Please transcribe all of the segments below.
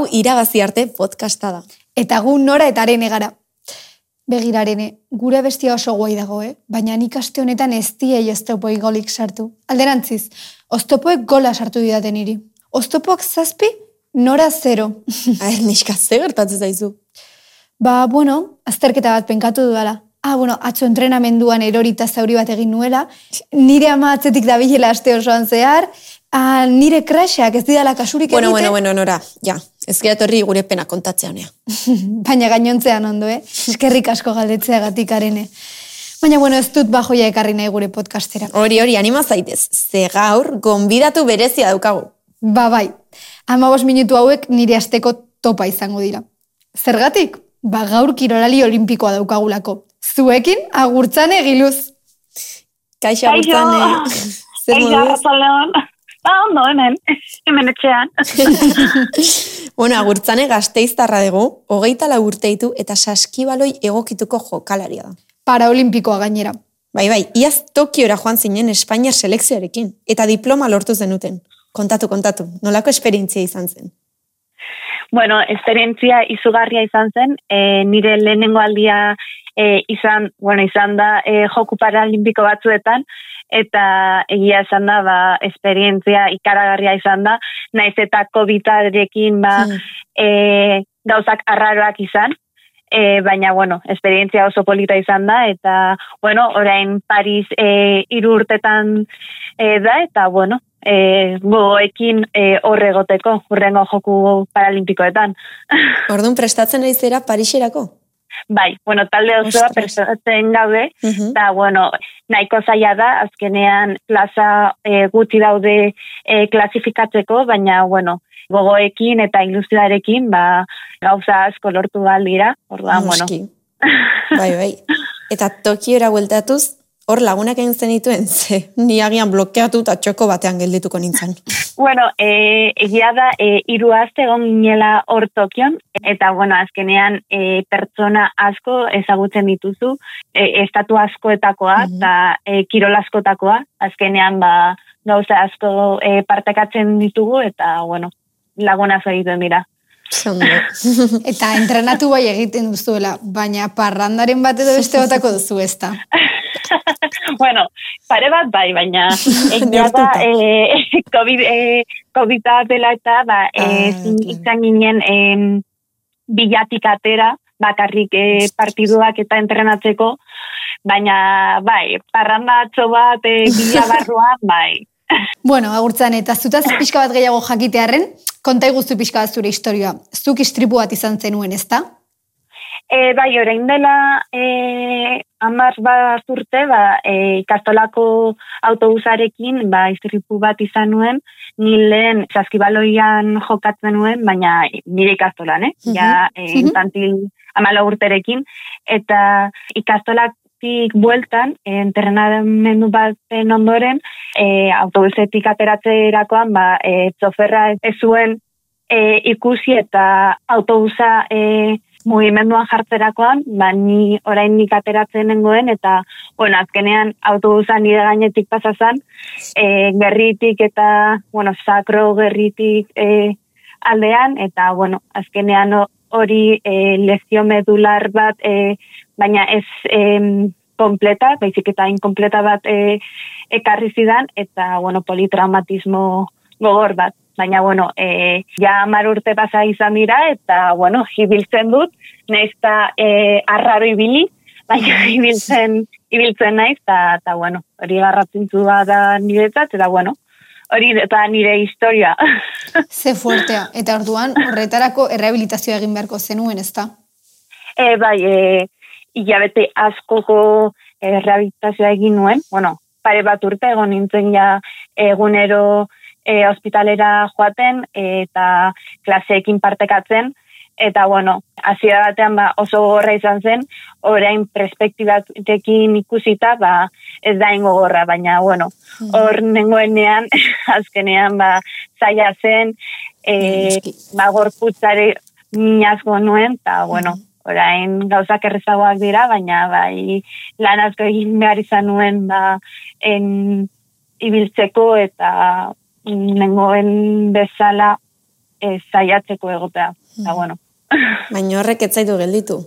Hau irabazi arte podcasta da. Eta gu nora eta arene gara. Begirarene, gure bestia oso guai dago, eh? Baina nik aste honetan ez diei oztopoi golik sartu. Alderantziz, oztopoek gola sartu didaten iri. Oztopoak zazpi, nora zero. Aher, niska, ze gertatzen zaizu? ba, bueno, azterketa bat penkatu dudala. Ah, bueno, atzo entrenamenduan erorita zauri bat egin nuela, nire ama atzetik dabilela aste osoan zehar, ah, nire crashak ez didala kasurik Bueno, egiten. bueno, bueno, nora, ja. Ez gehiatorri gure pena kontatzea honea. Baina gainontzean ondo, eh? Eskerrik asko galdetzea arene. Baina, bueno, ez dut bajoia ekarri nahi gure podcastera. Hori, hori, anima zaitez. Ze gaur, gonbidatu berezia daukagu. Ba, bai. Amabos minutu hauek nire asteko topa izango dira. Zergatik? Ba, gaur kirolali olimpikoa daukagulako. Zuekin, agurtzan egiluz. Kaixo, agurtzane. Kaixo, moduz? arratsaldeon. Ba, ondo, hemen, hemen etxean. Bueno, agurtzane gazteiztarra dugu, hogeita lau urte ditu eta saskibaloi egokituko jokalaria da. Paraolimpikoa gainera. Bai, bai, iaz Tokiora joan zinen Espainiar selekzioarekin, eta diploma lortu zenuten. Kontatu, kontatu, nolako esperientzia izan zen. Bueno, esperientzia izugarria izan zen, e, nire lehenengo aldia e, izan, bueno, izan da e, joku paralimpiko batzuetan, eta egia esan da, ba, esperientzia ikaragarria izan da, naiz eta COVID-arekin, ba, Hmm. e, gauzak arraroak izan, e, baina, bueno, esperientzia oso polita izan da, eta, bueno, orain Paris e, iru urtetan e, da, eta, bueno, e, gogoekin e, horre egoteko, urrengo joku paralimpikoetan. Orduan prestatzen ari zera Pariserako? Bai, bueno, talde osoa Ostras. prestatzen gaude, Mhm. eta, bueno, nahiko zaila da, azkenean plaza e, gutxi daude e, klasifikatzeko, baina, bueno, gogoekin eta ilusioarekin, ba, gauza asko lortu baldira, orduan, bueno. Bai, bai. Eta Tokiora bueltatuz, hor lagunak egin zenituen, ze ni agian blokeatu eta txoko batean geldituko nintzen. Bueno, e, egia da, e, iru aste egon ginela hor Tokion, eta, bueno, azkenean e, pertsona asko ezagutzen dituzu, e, estatu askoetakoa, Mhm. eta e, kirol askotakoa, azkenean, ba, gauza asko e, partekatzen ditugu, eta, bueno, laguna egiten dira. Eta entrenatu bai egiten duzuela, baina parrandaren bat edo beste batako duzu ezta. bueno, pare bat bai, baina egia da, e, COVID, e, COVID dela eta, ba, e, Ah, izan ginen em, bilatik atera, bakarrik e, partiduak eta entrenatzeko, baina, bai, parrandatxo bat, e, bila barruan, bai. Bueno, agurtzan, eta zutaz pixka bat gehiago jakitearren, konta iguzu pixka bat zure historia. Zuk istripu bat izan zenuen, ezta? E, bai, orain dela e, amar bat urte, ba, e, ikastolako autobusarekin, ba, istripu bat izan nuen, ni lehen saskibaloian jokatzen nuen, baina nire ikastolan, eh? Ja, e, Mhm. infantil amala urterekin, eta ikastolatik bueltan, entrenamendu baten ondoren, e, autobusetik ateratzerakoan, ba, e, txoferra ez zuen e, ikusi eta autobusa e, mugimenduan jartzerakoan, ba, ni orain nik ateratzen nengoen, eta, bueno, azkenean autobusa nire gainetik pasazan, e, gerritik eta, bueno, sakro gerritik e, aldean, eta, bueno, azkenean ho- hori e, lezio medular bat, e, baina ez em, kompleta, baizik eta inkompleta bat e, ekarri zidan, eta, bueno, politraumatismo gogor bat. Baina, bueno, e, ja hamar urte pasa izan dira, eta, bueno, ibiltzen dut, naiz eta e, arraro ibili, baina ibiltzen, ibiltzen naiz, eta, bueno, hori garratzintzu da niretzat, eta, bueno, hori eta nire historia. Ze fuertea. Eta orduan, horretarako errehabilitazioa egin beharko zenuen, ezta? e, bai, e, hilabete askoko e, rehabilitazioa egin nuen, bueno, pare bat urte egon nintzen ja egunero e, ospitalera joaten eta klaseekin partekatzen, eta bueno, hasiera batean ba, oso gogorra izan zen, orain perspektibatekin ikusita, ba, ez da ingo gorra, baina bueno, hor nengoenean, azkenean ba, zaila zen, e, Noski. ba, gorputzare minazgo nuen, eta bueno, orain gauzak errezagoak dira, baina bai lan asko egin behar izan nuen ba, en, ibiltzeko eta nengoen bezala e, zaiatzeko egotea. Eta, bueno. Baina horrek ez zaitu gelditu.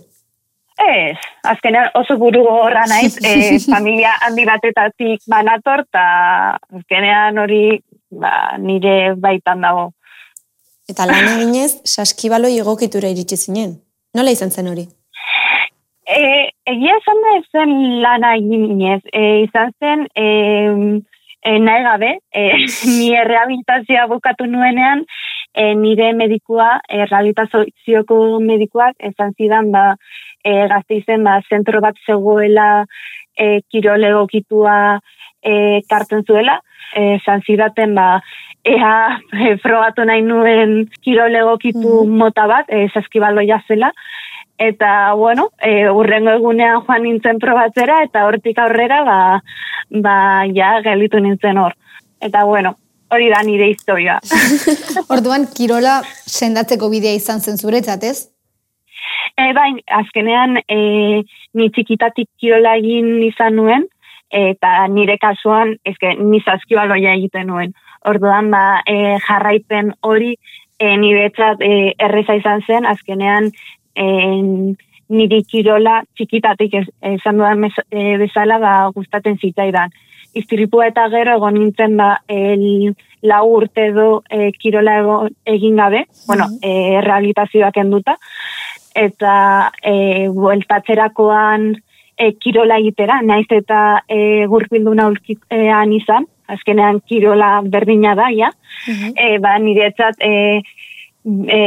Ez, azkenean oso buru horra naiz, e, familia handi batetatik banator, eta azkenean hori ba, nire baitan dago. Eta lan eginez, saskibaloi egokitura iritsi zinen. Nola izan zen hori? E, egia esan da zen lana eginez. E, izan zen, e, e, nahi gabe, e, ni errehabilitazioa bukatu nuenean, e, nire medikua, errehabilitazioko medikuak, esan zidan, ba, e, gazte izen, ba, zentro bat zegoela, e, kirole egokitua e, kartzen zuela, e, esan zidaten, ba, ea e, frogatu nahi nuen egokitu mm mota bat, e, saskibaloia zela, Eta, bueno, e, urrengo egunean joan nintzen probatzera, eta hortik aurrera, ba, ba ja, gelitu nintzen hor. Eta, bueno, hori da nire historia. Orduan, kirola sendatzeko bidea izan zen zuretzat, ez? E, bain, azkenean, e, ni txikitatik kirola egin izan nuen, eta nire kasuan, ezke, nizazkio aloia egiten nuen. Orduan, ba, e, jarraipen hori, e, nire etzat, e, erreza izan zen, azkenean, en, niri kirola txikitatik esan dudan e, bezala ba, gustaten zitzaidan. Iztiripua eta gero egon nintzen da el, la urte do e, kirola egin gabe, bueno, e, realitazioak enduta, eta e, bueltatzerakoan e, kirola egitera, naiz eta e, gurpildu naulkian izan, azkenean kirola berdina da, ja, e, ba, niretzat, e, e,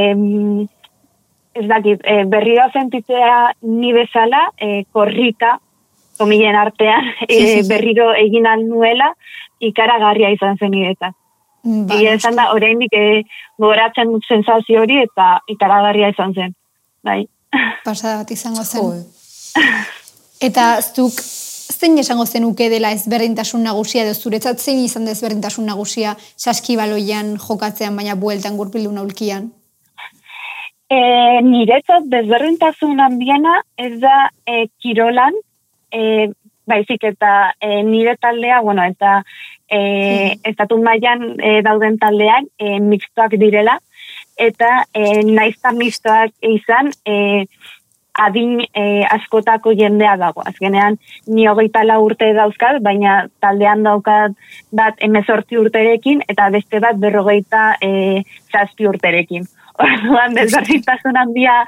ez dakit, e, berriro sentitzea ni bezala, e, korrika, komilen artean, e, berriro egin nuela, ikaragarria izan zen niretzat. Ba, Egia esan da, oraindik e, goratzen dut sensazio hori eta ikaragarria izan zen. Bai. Pasada bat izango zen. Eta zuk zein esango zenuke dela ezberdintasun nagusia edo zuretzat zein izan da ezberdintasun nagusia saskibaloian jokatzean baina bueltan gurpildu naulkian? E, niretzat desberdintasun handiena ez da e, kirolan, e, baizik eta e, nire taldea, bueno, eta e, estatu mailan e, dauden taldeak e, mixtoak direla, eta e, naizta mixtoak izan e, adin e, askotako jendea dago. Azkenean, ni hogeita la urte dauzkat, baina taldean daukat bat emezortzi urterekin, eta beste bat berrogeita e, zazpi urterekin. Orduan, desberdintasun handia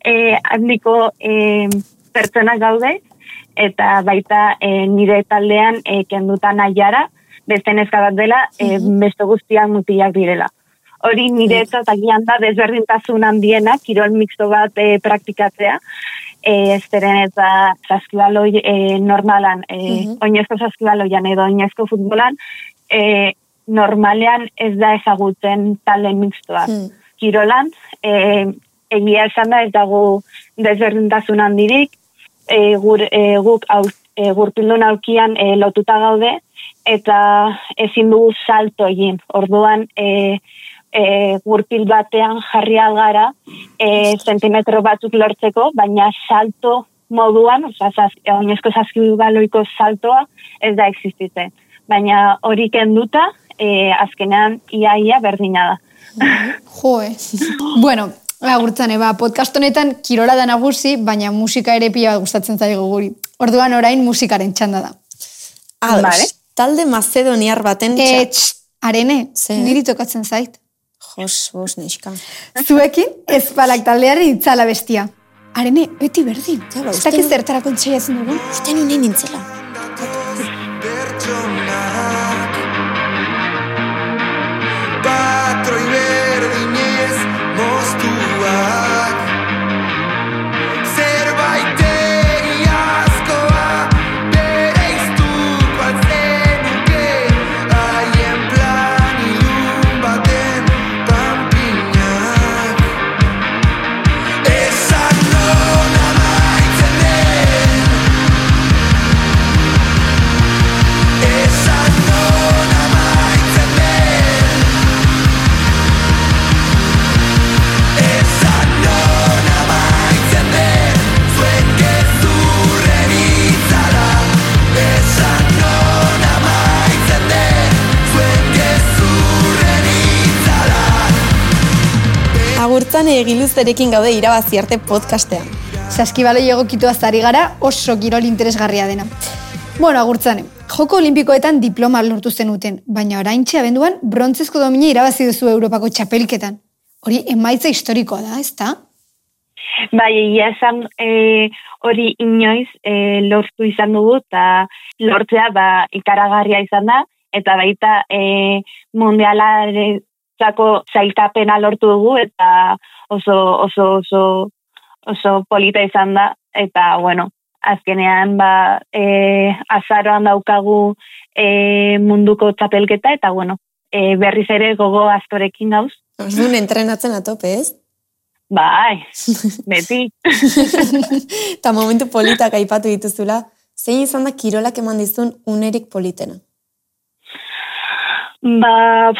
eh, handiko eh, pertsona gaude, eta baita eh, nire taldean eh, kendutan aiara, beste neska bat dela, eh, beste guztiak mutilak direla. Hori nire eta tagian da desberdintasun handiena, kirol mixto bat eh, praktikatzea, eh, esteren eta saskibaloi eh, normalan, eh, uh oinezko saskibaloian edo oinezko futbolan, eh, normalean ez da ezagutzen talen mixtoa. Kirolan, e, egia esan da ez dago desberdintasun handirik, e, gur, e, guk au, e, gurpildun aukian e, lotuta gaude, eta ezin dugu salto egin. Orduan, e, e, gurpil batean jarri algara, e, zentimetro batzuk lortzeko, baina salto moduan, oza, zaz, oinezko baloiko saltoa, ez da existitzen. Baina hori kenduta, e, azkenean iaia berdina da. Jo, eh. bueno, agurtzen, eba, podcast honetan kirola da nagusi, baina musika ere pila gustatzen zaigu guri. Orduan orain musikaren txanda da. Ados, vale. talde mazedoniar baten txat. Etx, arene, Ze? niri tokatzen zait. Jos, bos, niska. Zuekin, ezpalak taldeari itzala bestia. Arene, beti berdin. Ba, uste... zertarako itxaiatzen dugu? Uste nuen nintzela. It's agurtzan egiluzterekin gaude irabazi arte podcastean. Saskibaloi egokitu azari gara oso kirol interesgarria dena. Bueno, agurtzane, joko olimpikoetan diploma lortu zenuten, baina oraintxe abenduan brontzezko domina irabazi duzu Europako txapelketan. Hori emaitza historikoa da, ezta? Bai, egia esan e, hori inoiz e, lortu izan dugu, eta lortzea ba, ikaragarria izan da, eta baita e, mundiala zako zailtapena lortu dugu, eta oso, oso, oso, oso polita izan da, eta bueno, azkenean ba, e, azaroan daukagu e, munduko txapelketa, eta bueno, e, berriz ere gogo astorekin gauz. Orduan entrenatzen atope, ez? Bai, beti. Eta momentu politak aipatu dituzula, zein izan da kirolak eman dizun unerik politena? Ba,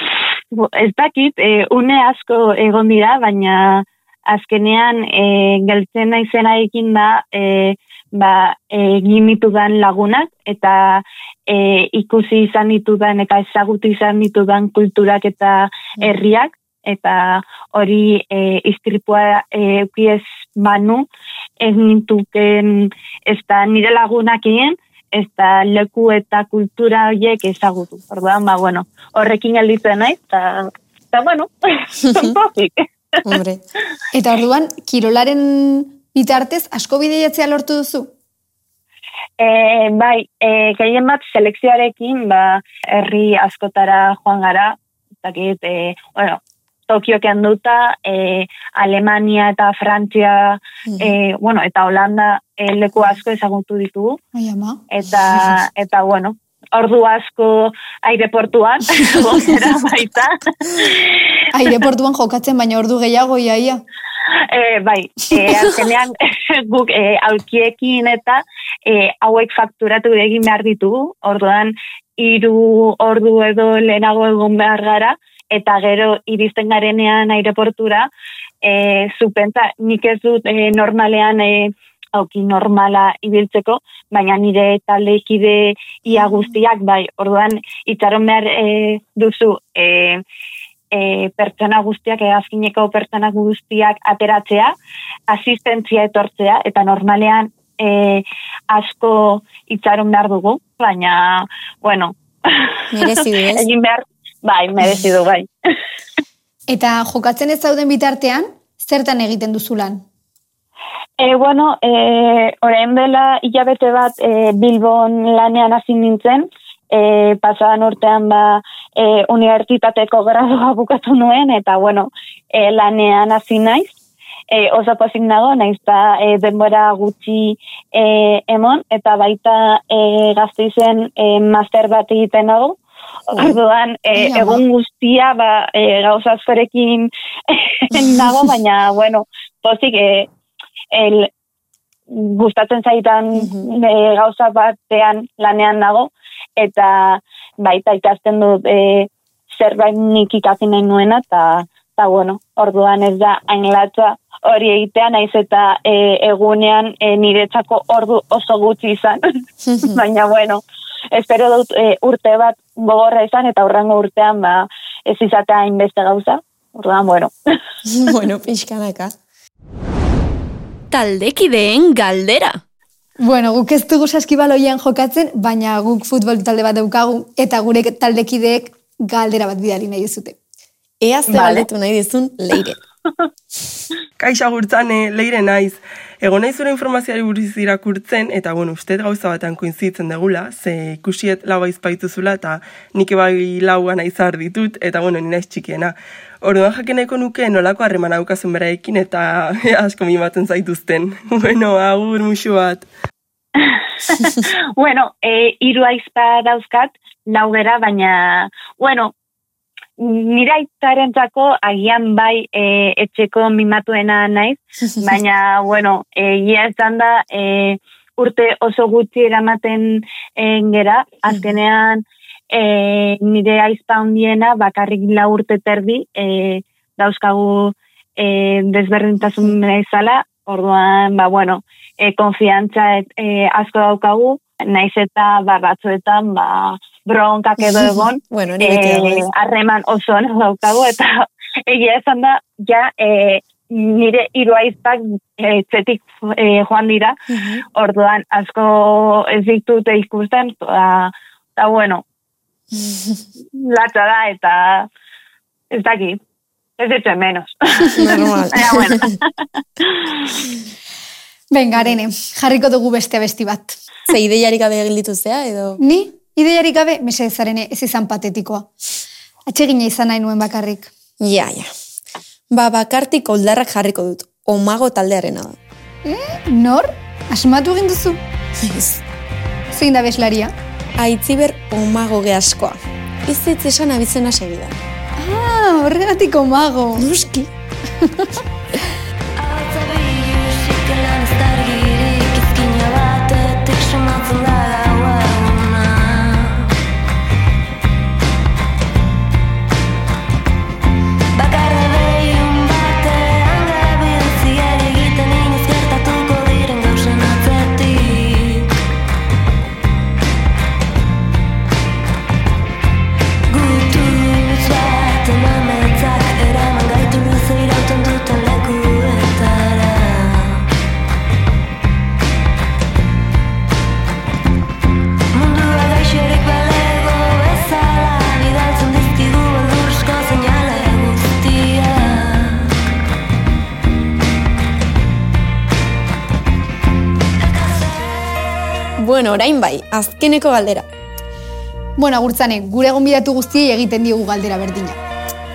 ez dakit, e, une asko egon dira, baina azkenean e, geltzen naizena ekin da, e, ba, egin ditudan lagunak, eta e, ikusi izan ditudan, eta ezagutu izan ditudan kulturak eta herriak, eta hori e, istripua e, ukiez manu, ez nintuken ez da nire lagunak egin, ez da leku eta kultura horiek ezagutu. Orduan, ba, bueno, horrekin alditzen nahi, eta, eta bueno, Hombre. Eta orduan, kirolaren bitartez asko bideiatzea lortu duzu? E, bai, e, gehien bat selekzioarekin, ba, herri askotara joan gara, eta e, bueno, Tokio kenduta, e, Alemania eta Frantzia, e, bueno, eta Holanda e, leku asko ezagutu ditugu. Ai, Eta, eta, bueno, ordu asko aireportuan, gozera baita. aireportuan jokatzen, baina ordu gehiago, iaia. E, bai, e, azkenean guk e, aukiekin eta e, hauek fakturatu egin behar ditugu, orduan hiru ordu edo lehenago egon behar gara, eta gero iristen garenean aireportura, e, zupenta, nik ez dut e, normalean e, auki normala ibiltzeko, baina nire taldeikide ia guztiak, bai, orduan, itxaron behar e, duzu, e, e, pertsona guztiak, egazkineko pertsona guztiak ateratzea, asistentzia etortzea, eta normalean e, asko itxaron behar dugu, baina, bueno, egin behar, Bai, merezidu, bai. Eta jokatzen ez zauden bitartean, zertan egiten duzu lan? E, bueno, e, orain dela hilabete bat e, Bilbon lanean hasi nintzen, e, pasadan urtean ba e, unibertsitateko gradua bukatu nuen, eta bueno, e, lanean hasi naiz, e, oso pozik nago, naiz da e, denbora gutxi e, emon, eta baita e, gazte izen e, master bat egiten nago, Orduan, e, egun guztia, ba, e, gauza askorekin nago, baina, bueno, pozik, e, el, gustatzen zaitan e, gauza batean lanean nago, eta baita ikasten dut e, zerbait nik ikasin nahi nuena, eta, eta bueno, orduan ez da hainlatza hori egitea, naiz eta e, egunean e, niretzako ordu oso gutxi izan, baina bueno, espero dut e, urte bat gogorra izan eta urrango urtean ba, ez izatea hainbeste gauza. Urduan, bueno. bueno, pixkanaka. Taldekideen galdera. Bueno, guk ez dugu saskibaloian jokatzen, baina guk futbol talde bat daukagu eta gure taldekideek galdera bat bidali nahi dizute. Ea ze vale. nahi dizun leire. Kaixo gurtzane, leire naiz. Ego nahi zure informazioari buruz irakurtzen, eta bueno, uste gauza batean koinzitzen degula, ze ikusiet lau aizpaituzula, eta nik bai laua nahi zahar ditut, eta bueno, nina txikiena. Orduan jakeneko nuke nolako harreman aukazun beraekin, eta asko mimatzen zaituzten. bueno, agur musu bat. bueno, e, iru aizpa dauzkat, laugera, baina, bueno, nira zako agian bai e, etxeko mimatuena naiz, baina, bueno, e, ia esan da, e, urte oso gutxi eramaten e, gera, azkenean e, nire aizpa hondiena bakarrik la urte terdi, e, dauzkagu e, desberdintasun izala, orduan, ba, bueno, e, konfiantza e, asko daukagu, naiz eta ba, batzuetan, ba, bronkak edo egon, bueno, eh, harreman oso daukagu, eta egia esan da, ja, e, nire hiru aizpak eh, etxetik eh, joan dira, orduan asko ez ditute ikusten, eta, eta bueno, latza da, eta ez daki, ez ditu menos. Normal. Bueno. Venga, arene, jarriko dugu beste besti bat. Ze ideiarik gabe gelditu zea, edo... Ni, ideiarik gabe, mesedez arene, ez izan patetikoa. Atsegina izan nahi nuen bakarrik. Ja, ja. Ba, bakartik oldarrak jarriko dut. Omago taldearena da. Nor? Asmatu egin duzu? Ez. Zein da beslaria? Aitziber omago gehaskoa. Ez ez esan abizena segida. Ah, horregatik omago. Nuski. Bueno, orain bai, azkeneko galdera. Bueno, agurtzane, gure gonbidatu guztiei egiten digu galdera berdina.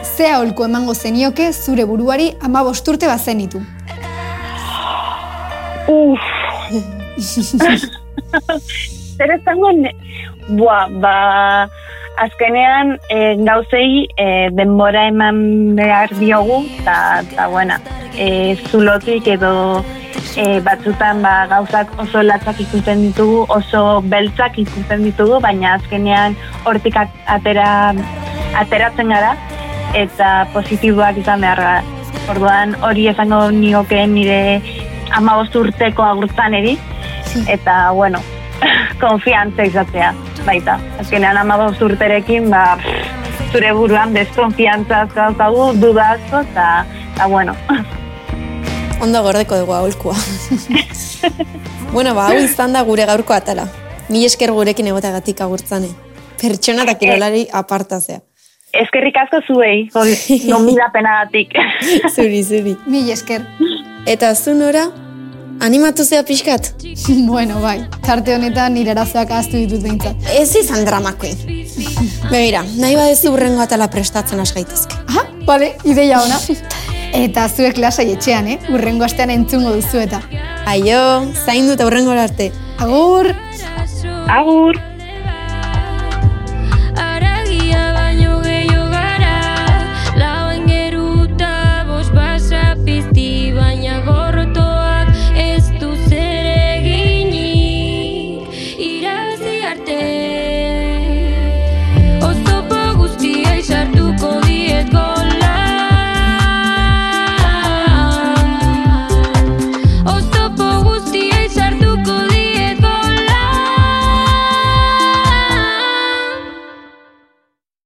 Zea holko emango zenioke zure buruari ama bosturte bazenitu. Uf. Zer esango, ne- Bua, ba, azkenean e, gauzei e, denbora eman behar diogu, eta, eta buena, e, zulotik edo e, batzutan ba, gauzak oso latzak ikusten ditugu, oso beltzak ikusten ditugu, baina azkenean hortik at- atera, ateratzen gara, eta positiboak izan behar gara. Orduan hori esango nioke nire amabost urteko agurtzaneri, eta bueno, konfiantza izatea, baita. Azkenean amabost urterekin, ba, zure buruan deskonfiantza daukagu, duda asko, eta, eta bueno, Ondo gordeko dugu aholkua. bueno, ba, hau izan da gure gaurko atala. Mi esker gurekin egotagatik agurtzane. Pertsona eta kirolari aparta zea. eskerrik asko zuei, gonbidapenagatik. zuri, zuri. Mil esker. Eta zu nora, animatu zea pixkat. bueno, bai, tarte honetan nire arazoak ahaztu ditut behintzat. Ez izan dramakoin. Begira, nahi badezu urrengo atala prestatzen has gaitezke. Aha, bale, ideia ona. Eta zuek lasai etxean, eh? Urrengo astean entzungo duzu eta. Aio, zain dut aurrengo arte. Agur! Agur!